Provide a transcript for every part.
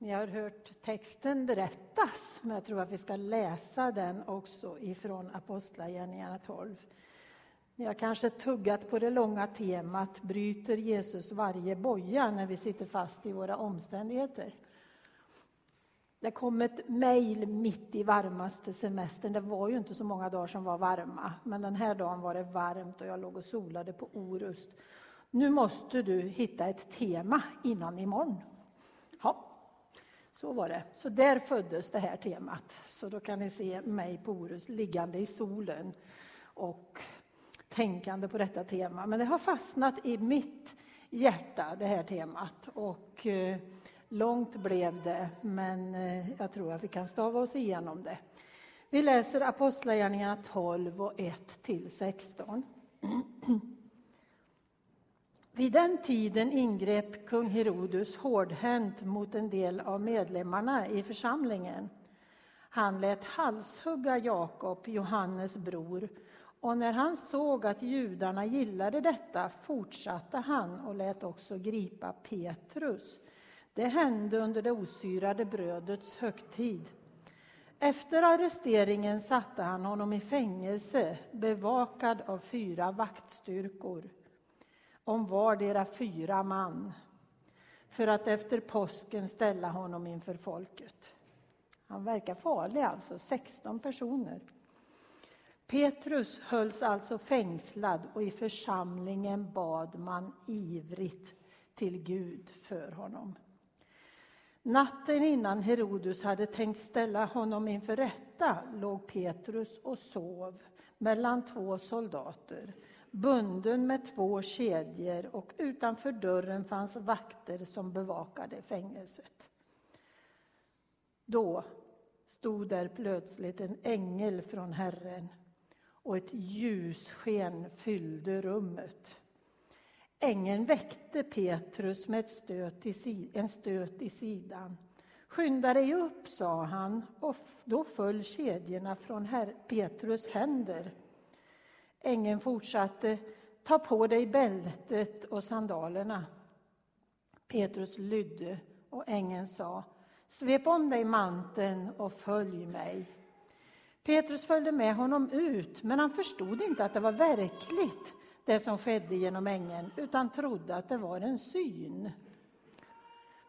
Ni har hört texten berättas, men jag tror att vi ska läsa den också ifrån Apostlagärningarna 12. Ni har kanske tuggat på det långa temat Bryter Jesus varje boja när vi sitter fast i våra omständigheter? Det kom ett mejl mitt i varmaste semestern. Det var ju inte så många dagar som var varma, men den här dagen var det varmt och jag låg och solade på Orust. Nu måste du hitta ett tema innan imorgon. Så var det. Så där föddes det här temat. Så då kan ni se mig på Orust liggande i solen och tänkande på detta tema. Men det har fastnat i mitt hjärta, det här temat. Och eh, långt blev det, men eh, jag tror att vi kan stava oss igenom det. Vi läser Apostlagärningarna 12 och 1 till 16. Vid den tiden ingrep kung Herodus hårdhänt mot en del av medlemmarna i församlingen. Han lät halshugga Jakob, Johannes bror, och när han såg att judarna gillade detta fortsatte han och lät också gripa Petrus. Det hände under det osyrade brödets högtid. Efter arresteringen satte han honom i fängelse, bevakad av fyra vaktstyrkor om vardera fyra man för att efter påsken ställa honom inför folket. Han verkar farlig alltså, 16 personer. Petrus hölls alltså fängslad och i församlingen bad man ivrigt till Gud för honom. Natten innan Herodes hade tänkt ställa honom inför rätta låg Petrus och sov mellan två soldater bunden med två kedjor och utanför dörren fanns vakter som bevakade fängelset. Då stod där plötsligt en ängel från Herren och ett ljussken fyllde rummet. Ängeln väckte Petrus med ett stöt i, en stöt i sidan. Skynda dig upp, sa han, och då föll kedjorna från Petrus händer. Ängeln fortsatte, ta på dig bältet och sandalerna. Petrus lydde och ängeln sa, svep om dig manteln och följ mig. Petrus följde med honom ut, men han förstod inte att det var verkligt det som skedde genom ängeln, utan trodde att det var en syn.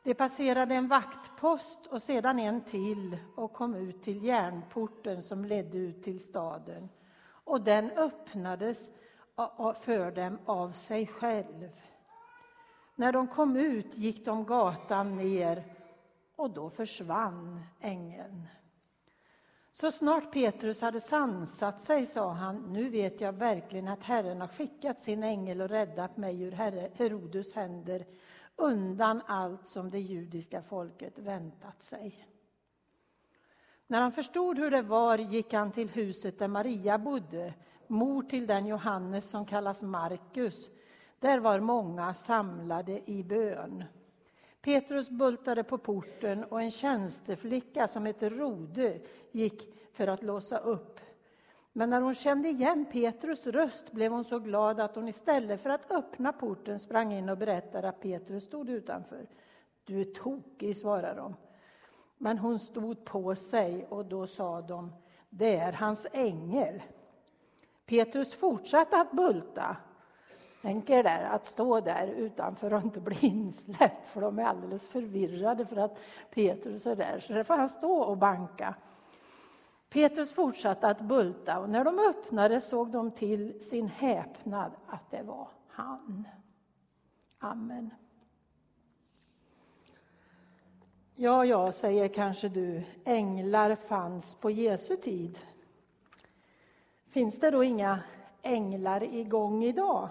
De passerade en vaktpost och sedan en till och kom ut till järnporten som ledde ut till staden och den öppnades för dem av sig själv. När de kom ut gick de gatan ner och då försvann ängeln. Så snart Petrus hade sansat sig sa han, nu vet jag verkligen att Herren har skickat sin ängel och räddat mig ur Herodes händer undan allt som det judiska folket väntat sig. När han förstod hur det var gick han till huset där Maria bodde, mor till den Johannes som kallas Markus. Där var många samlade i bön. Petrus bultade på porten och en tjänsteflicka som hette Rode gick för att låsa upp. Men när hon kände igen Petrus röst blev hon så glad att hon istället för att öppna porten sprang in och berättade att Petrus stod utanför. Du är tokig, svarade de. Men hon stod på sig och då sa de, det är hans ängel. Petrus fortsatte att bulta. Tänk er där, att stå där utanför och inte bli insläppt, för de är alldeles förvirrade för att Petrus är där. Så där får han stå och banka. Petrus fortsatte att bulta och när de öppnade såg de till sin häpnad att det var han. Amen. Ja, ja, säger kanske du, änglar fanns på Jesu tid. Finns det då inga änglar igång idag?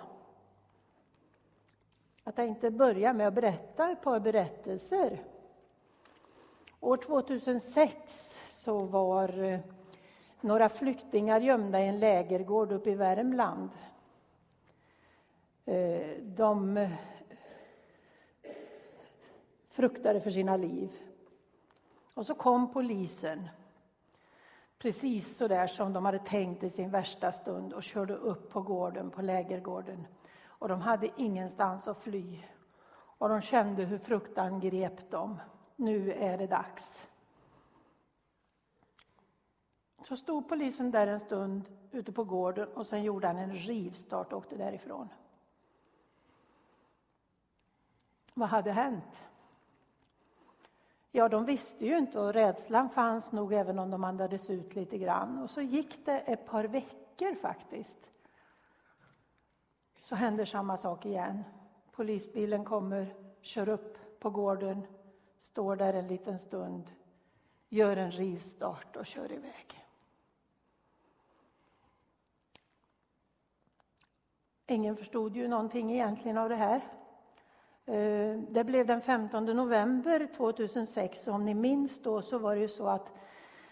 Jag tänkte börja med att berätta ett par berättelser. År 2006 så var eh, några flyktingar gömda i en lägergård uppe i Värmland. Eh, de fruktade för sina liv. Och så kom polisen, precis så där som de hade tänkt i sin värsta stund och körde upp på gården, på lägergården. Och de hade ingenstans att fly. Och de kände hur fruktan grep dem. nu är det dags. Så stod polisen där en stund ute på gården och sen gjorde han en rivstart och åkte därifrån. Vad hade hänt? Ja, de visste ju inte och rädslan fanns nog även om de andades ut lite grann. Och så gick det ett par veckor faktiskt. Så händer samma sak igen. Polisbilen kommer, kör upp på gården, står där en liten stund, gör en rivstart och kör iväg. Ingen förstod ju någonting egentligen av det här. Eh, det blev den 15 november 2006 och om ni minns då så var det ju så att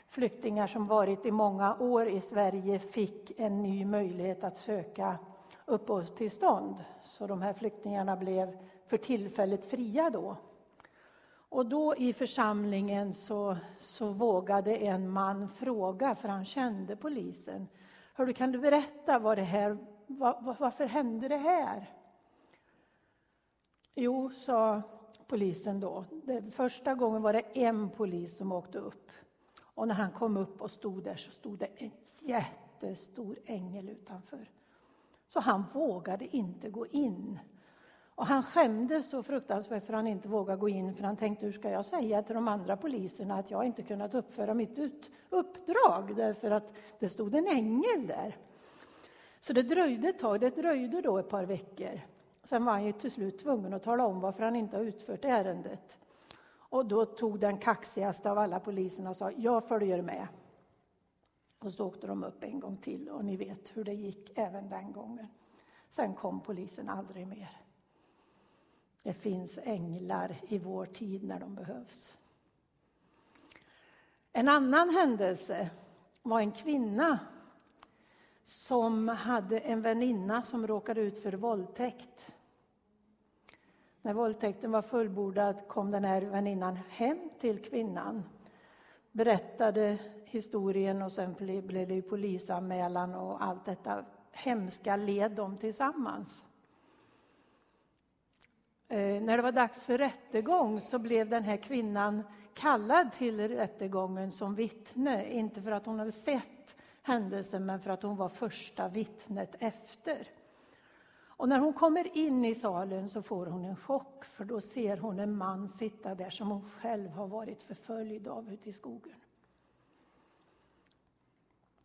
flyktingar som varit i många år i Sverige fick en ny möjlighet att söka uppehållstillstånd. Så de här flyktingarna blev för tillfället fria då. Och då i församlingen så, så vågade en man fråga, för han kände polisen. Hördu, kan du berätta vad det här, var, varför hände det här? Jo, sa polisen då. Det, första gången var det en polis som åkte upp. Och när han kom upp och stod där så stod det en jättestor ängel utanför. Så han vågade inte gå in. Och han skämdes så fruktansvärt för att han inte vågade gå in, för han tänkte hur ska jag säga till de andra poliserna att jag inte kunnat uppföra mitt ut, uppdrag därför att det stod en ängel där. Så det dröjde ett tag, det dröjde då ett par veckor. Sen var han ju till slut tvungen att tala om varför han inte har utfört ärendet. Och då tog den kaxigaste av alla poliserna och sa jag följer med. Och så åkte de upp en gång till och ni vet hur det gick även den gången. Sen kom polisen aldrig mer. Det finns änglar i vår tid när de behövs. En annan händelse var en kvinna som hade en väninna som råkade ut för våldtäkt. När våldtäkten var fullbordad kom den här väninnan hem till kvinnan, berättade historien och sen blev det polisanmälan och allt detta hemska led de tillsammans. Eh, när det var dags för rättegång så blev den här kvinnan kallad till rättegången som vittne, inte för att hon hade sett händelsen men för att hon var första vittnet efter. Och när hon kommer in i salen så får hon en chock för då ser hon en man sitta där som hon själv har varit förföljd av ute i skogen.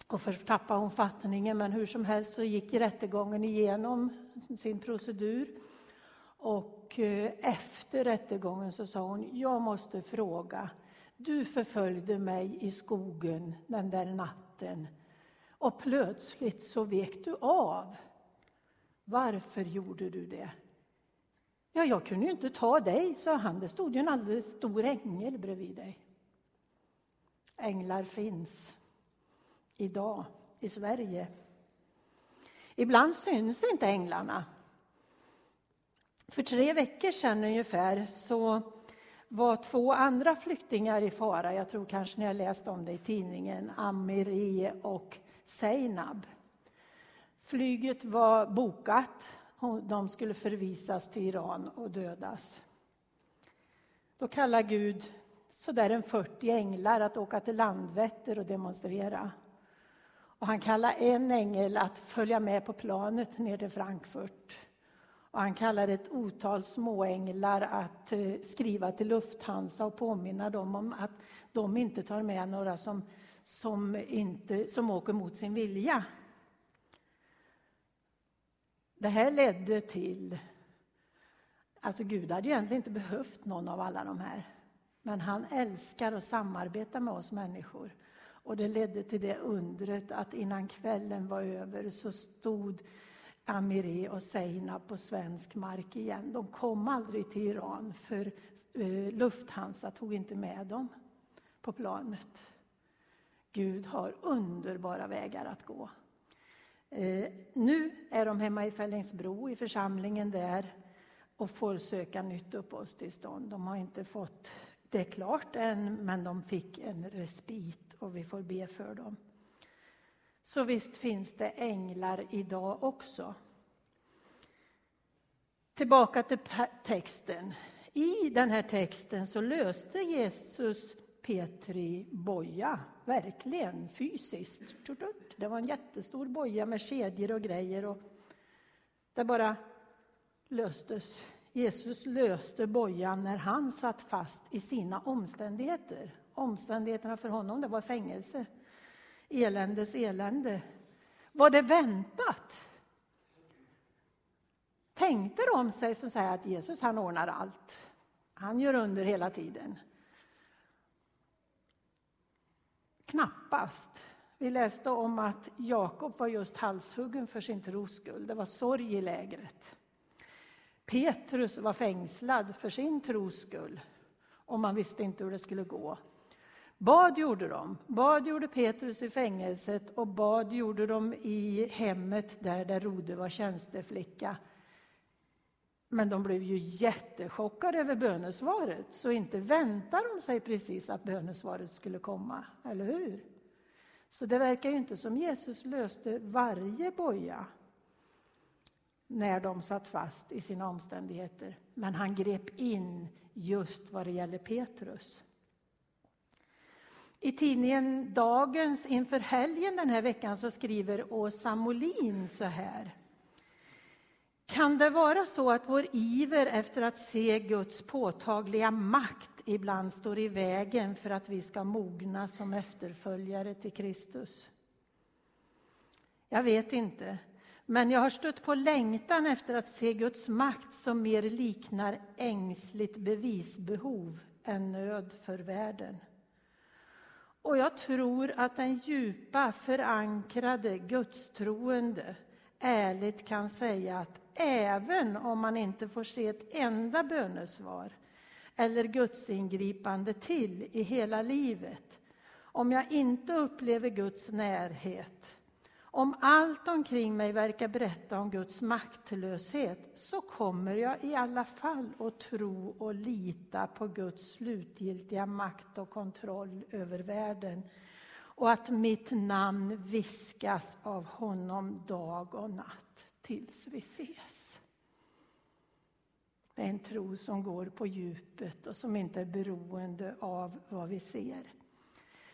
Och först tappade hon fattningen men hur som helst så gick rättegången igenom sin procedur. Och eh, efter rättegången så sa hon, jag måste fråga, du förföljde mig i skogen den där natten och plötsligt så vek du av. Varför gjorde du det? Ja, jag kunde ju inte ta dig, sa han. Det stod ju en alldeles stor ängel bredvid dig. Änglar finns idag i Sverige. Ibland syns inte änglarna. För tre veckor sedan ungefär så var två andra flyktingar i fara. Jag tror kanske ni har läst om det i tidningen. Amiri och Seinab. Flyget var bokat. och De skulle förvisas till Iran och dödas. Då kallar Gud sådär en 40 änglar att åka till Landvetter och demonstrera. Och han kallar en ängel att följa med på planet ner till Frankfurt. Och han kallar ett otal småänglar att eh, skriva till Lufthansa och påminna dem om att de inte tar med några som, som, inte, som åker mot sin vilja. Det här ledde till... Alltså Gud hade egentligen inte behövt någon av alla de här. Men han älskar att samarbeta med oss människor. Och det ledde till det undret att innan kvällen var över så stod Amiré och Seina på svensk mark igen. De kom aldrig till Iran för eh, Lufthansa tog inte med dem på planet. Gud har underbara vägar att gå. Eh, nu är de hemma i Fällingsbro, i församlingen där och får söka nytt uppehållstillstånd. De har inte fått det klart än, men de fick en respit och vi får be för dem. Så visst finns det änglar idag också. Tillbaka till texten. I den här texten så löste Jesus Petri boja, verkligen fysiskt. Det var en jättestor boja med kedjor och grejer och det bara löstes. Jesus löste bojan när han satt fast i sina omständigheter. Omständigheterna för honom det var fängelse, eländes elände. Var det väntat? Tänkte de sig som säger att Jesus han ordnar allt. Han gör under hela tiden. Knappast. Vi läste om att Jakob var just halshuggen för sin tros skull. Det var sorg i lägret. Petrus var fängslad för sin tros skull och man visste inte hur det skulle gå. Bad gjorde de. Bad gjorde Petrus i fängelset och bad gjorde de i hemmet där, där Rode var tjänsteflicka. Men de blev ju jättechockade över bönesvaret, så inte väntade de sig precis att bönesvaret skulle komma, eller hur? Så det verkar ju inte som Jesus löste varje boja när de satt fast i sina omständigheter. Men han grep in just vad det gäller Petrus. I tidningen Dagens inför helgen den här veckan så skriver Åsa Molin så här. Kan det vara så att vår iver efter att se Guds påtagliga makt ibland står i vägen för att vi ska mogna som efterföljare till Kristus? Jag vet inte, men jag har stött på längtan efter att se Guds makt som mer liknar ängsligt bevisbehov än nöd för världen. Och jag tror att den djupa, förankrade gudstroende ärligt kan säga att även om man inte får se ett enda bönesvar eller gudsingripande till i hela livet, om jag inte upplever Guds närhet, om allt omkring mig verkar berätta om Guds maktlöshet så kommer jag i alla fall att tro och lita på Guds slutgiltiga makt och kontroll över världen och att mitt namn viskas av honom dag och natt tills vi ses. Det är en tro som går på djupet och som inte är beroende av vad vi ser.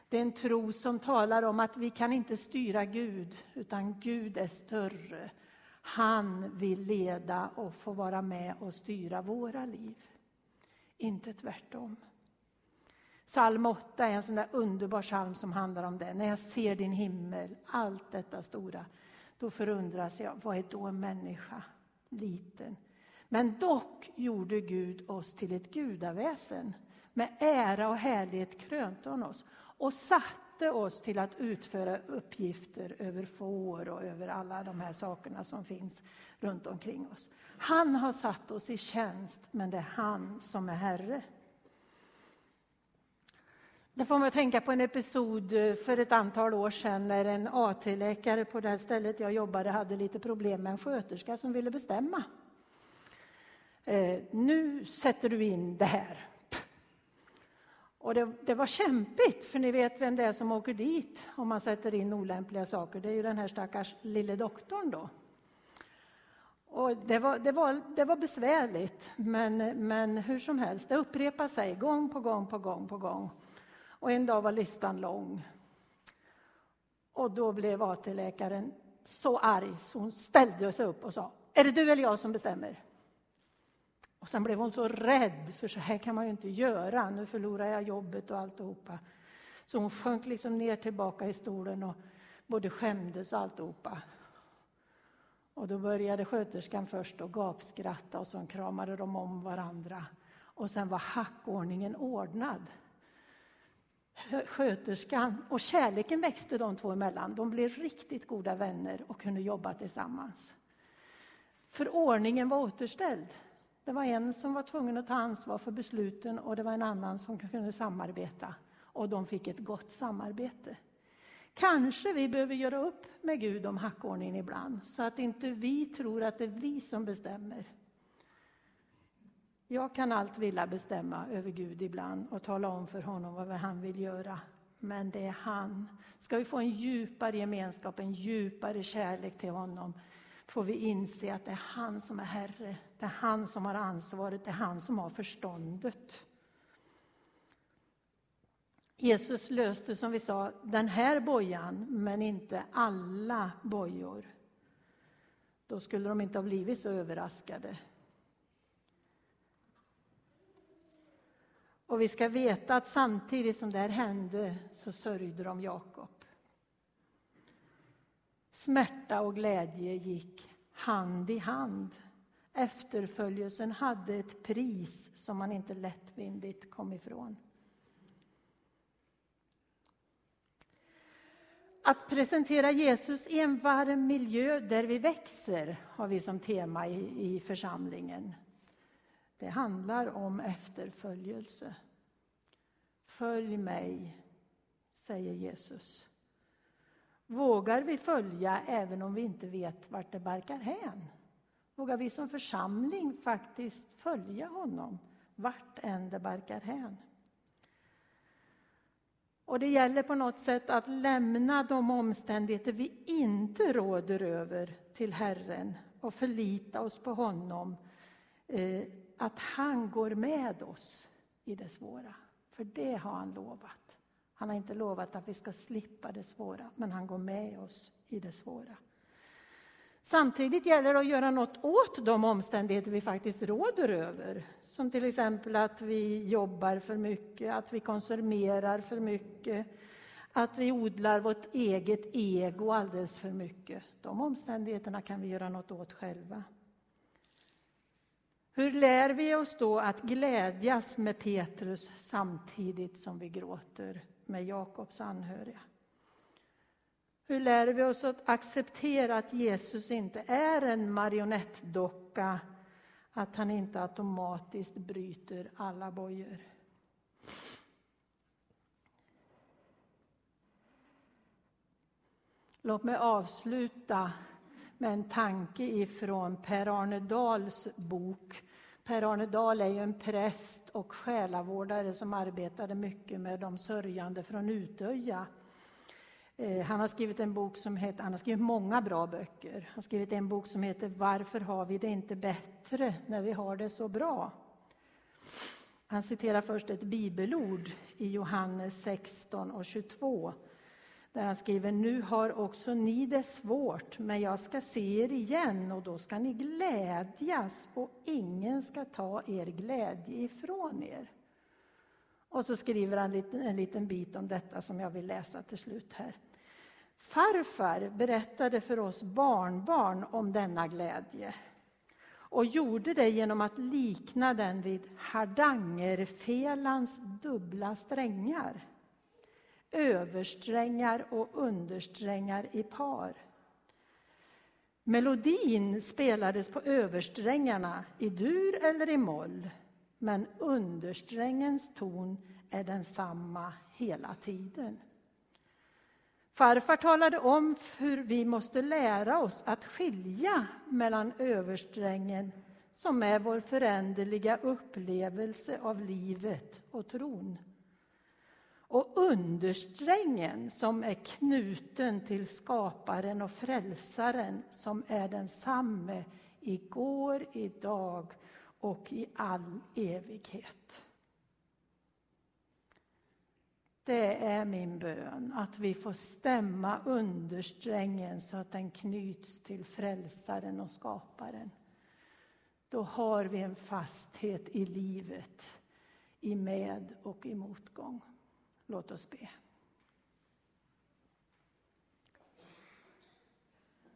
Det är en tro som talar om att vi kan inte styra Gud, utan Gud är större. Han vill leda och få vara med och styra våra liv. Inte tvärtom. Psalm 8 är en sån där underbar psalm som handlar om det. När jag ser din himmel, allt detta stora, då förundras jag. Vad är då en människa? Liten. Men dock gjorde Gud oss till ett gudaväsen. Med ära och härlighet krönte hon oss och satte oss till att utföra uppgifter över får och över alla de här sakerna som finns runt omkring oss. Han har satt oss i tjänst, men det är han som är Herre. Det får mig att tänka på en episod eh, för ett antal år sedan när en AT-läkare på det här stället jag jobbade hade lite problem med en sköterska som ville bestämma. Eh, nu sätter du in det här. Och det, det, var kämpigt, för ni vet vem det är som åker dit om man sätter in olämpliga saker. Det är ju den här stackars lille doktorn då. Och det, var, det, var, det var besvärligt, men, men hur som helst, det upprepar sig gång på gång på gång på gång. Och en dag var listan lång. Och då blev AT-läkaren så arg så hon ställde sig upp och sa, är det du eller jag som bestämmer? Och sen blev hon så rädd, för så här kan man ju inte göra. Nu förlorar jag jobbet och alltihopa. Så hon sjönk liksom ner tillbaka i stolen och både skämdes och alltihopa. Och då började sköterskan först att gapskratta och sen kramade de om varandra. Och sen var hackordningen ordnad. Sköterskan och kärleken växte de två emellan. De blev riktigt goda vänner och kunde jobba tillsammans. För ordningen var återställd. Det var en som var tvungen att ta ansvar för besluten och det var en annan som kunde samarbeta. Och de fick ett gott samarbete. Kanske vi behöver göra upp med Gud om hackordningen ibland, så att inte vi tror att det är vi som bestämmer. Jag kan allt vilja bestämma över Gud ibland och tala om för honom vad han vill göra. Men det är han. Ska vi få en djupare gemenskap, en djupare kärlek till honom, får vi inse att det är han som är Herre, det är han som har ansvaret, det är han som har förståndet. Jesus löste, som vi sa, den här bojan, men inte alla bojor. Då skulle de inte ha blivit så överraskade. Och vi ska veta att samtidigt som det här hände så sörjde de Jakob. Smärta och glädje gick hand i hand. Efterföljelsen hade ett pris som man inte lättvindigt kom ifrån. Att presentera Jesus i en varm miljö där vi växer har vi som tema i, i församlingen. Det handlar om efterföljelse. Följ mig, säger Jesus. Vågar vi följa även om vi inte vet vart det barkar hän? Vågar vi som församling faktiskt följa honom vart än det barkar hän? Och det gäller på något sätt att lämna de omständigheter vi inte råder över till Herren och förlita oss på honom. Eh, att han går med oss i det svåra, för det har han lovat. Han har inte lovat att vi ska slippa det svåra, men han går med oss i det svåra. Samtidigt gäller det att göra något åt de omständigheter vi faktiskt råder över. Som till exempel att vi jobbar för mycket, att vi konsumerar för mycket, att vi odlar vårt eget ego alldeles för mycket. De omständigheterna kan vi göra något åt själva. Hur lär vi oss då att glädjas med Petrus samtidigt som vi gråter med Jakobs anhöriga? Hur lär vi oss att acceptera att Jesus inte är en marionettdocka, att han inte automatiskt bryter alla bojor? Låt mig avsluta med en tanke ifrån Per Arne Dahls bok. Per Arne Dahl är ju en präst och själavårdare som arbetade mycket med de sörjande från Utöja. Eh, han har skrivit en bok som heter, han har skrivit många bra böcker. Han har skrivit en bok som heter Varför har vi det inte bättre när vi har det så bra? Han citerar först ett bibelord i Johannes 16 och 22 där han skriver Nu har också ni det svårt, men jag ska se er igen och då ska ni glädjas och ingen ska ta er glädje ifrån er. Och så skriver han en liten bit om detta som jag vill läsa till slut här. Farfar berättade för oss barnbarn om denna glädje och gjorde det genom att likna den vid hardangerfelans dubbla strängar. Översträngar och understrängar i par. Melodin spelades på översträngarna i dur eller i moll men understrängens ton är densamma hela tiden. Farfar talade om hur vi måste lära oss att skilja mellan översträngen som är vår föränderliga upplevelse av livet och tron och understrängen som är knuten till skaparen och frälsaren som är densamme igår, idag och i all evighet. Det är min bön, att vi får stämma understrängen så att den knyts till frälsaren och skaparen. Då har vi en fasthet i livet, i med och i motgång. Låt oss be.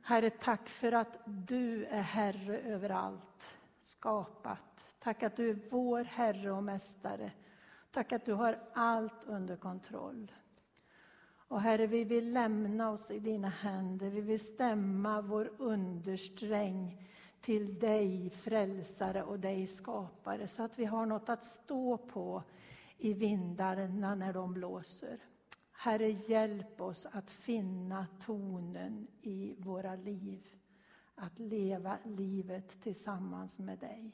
Herre, tack för att du är Herre över allt skapat. Tack att du är vår Herre och Mästare. Tack att du har allt under kontroll. Och Herre, vi vill lämna oss i dina händer. Vi vill stämma vår understräng till dig, frälsare och dig, skapare, så att vi har något att stå på i vindarna när de blåser. Herre, hjälp oss att finna tonen i våra liv, att leva livet tillsammans med dig.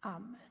Amen.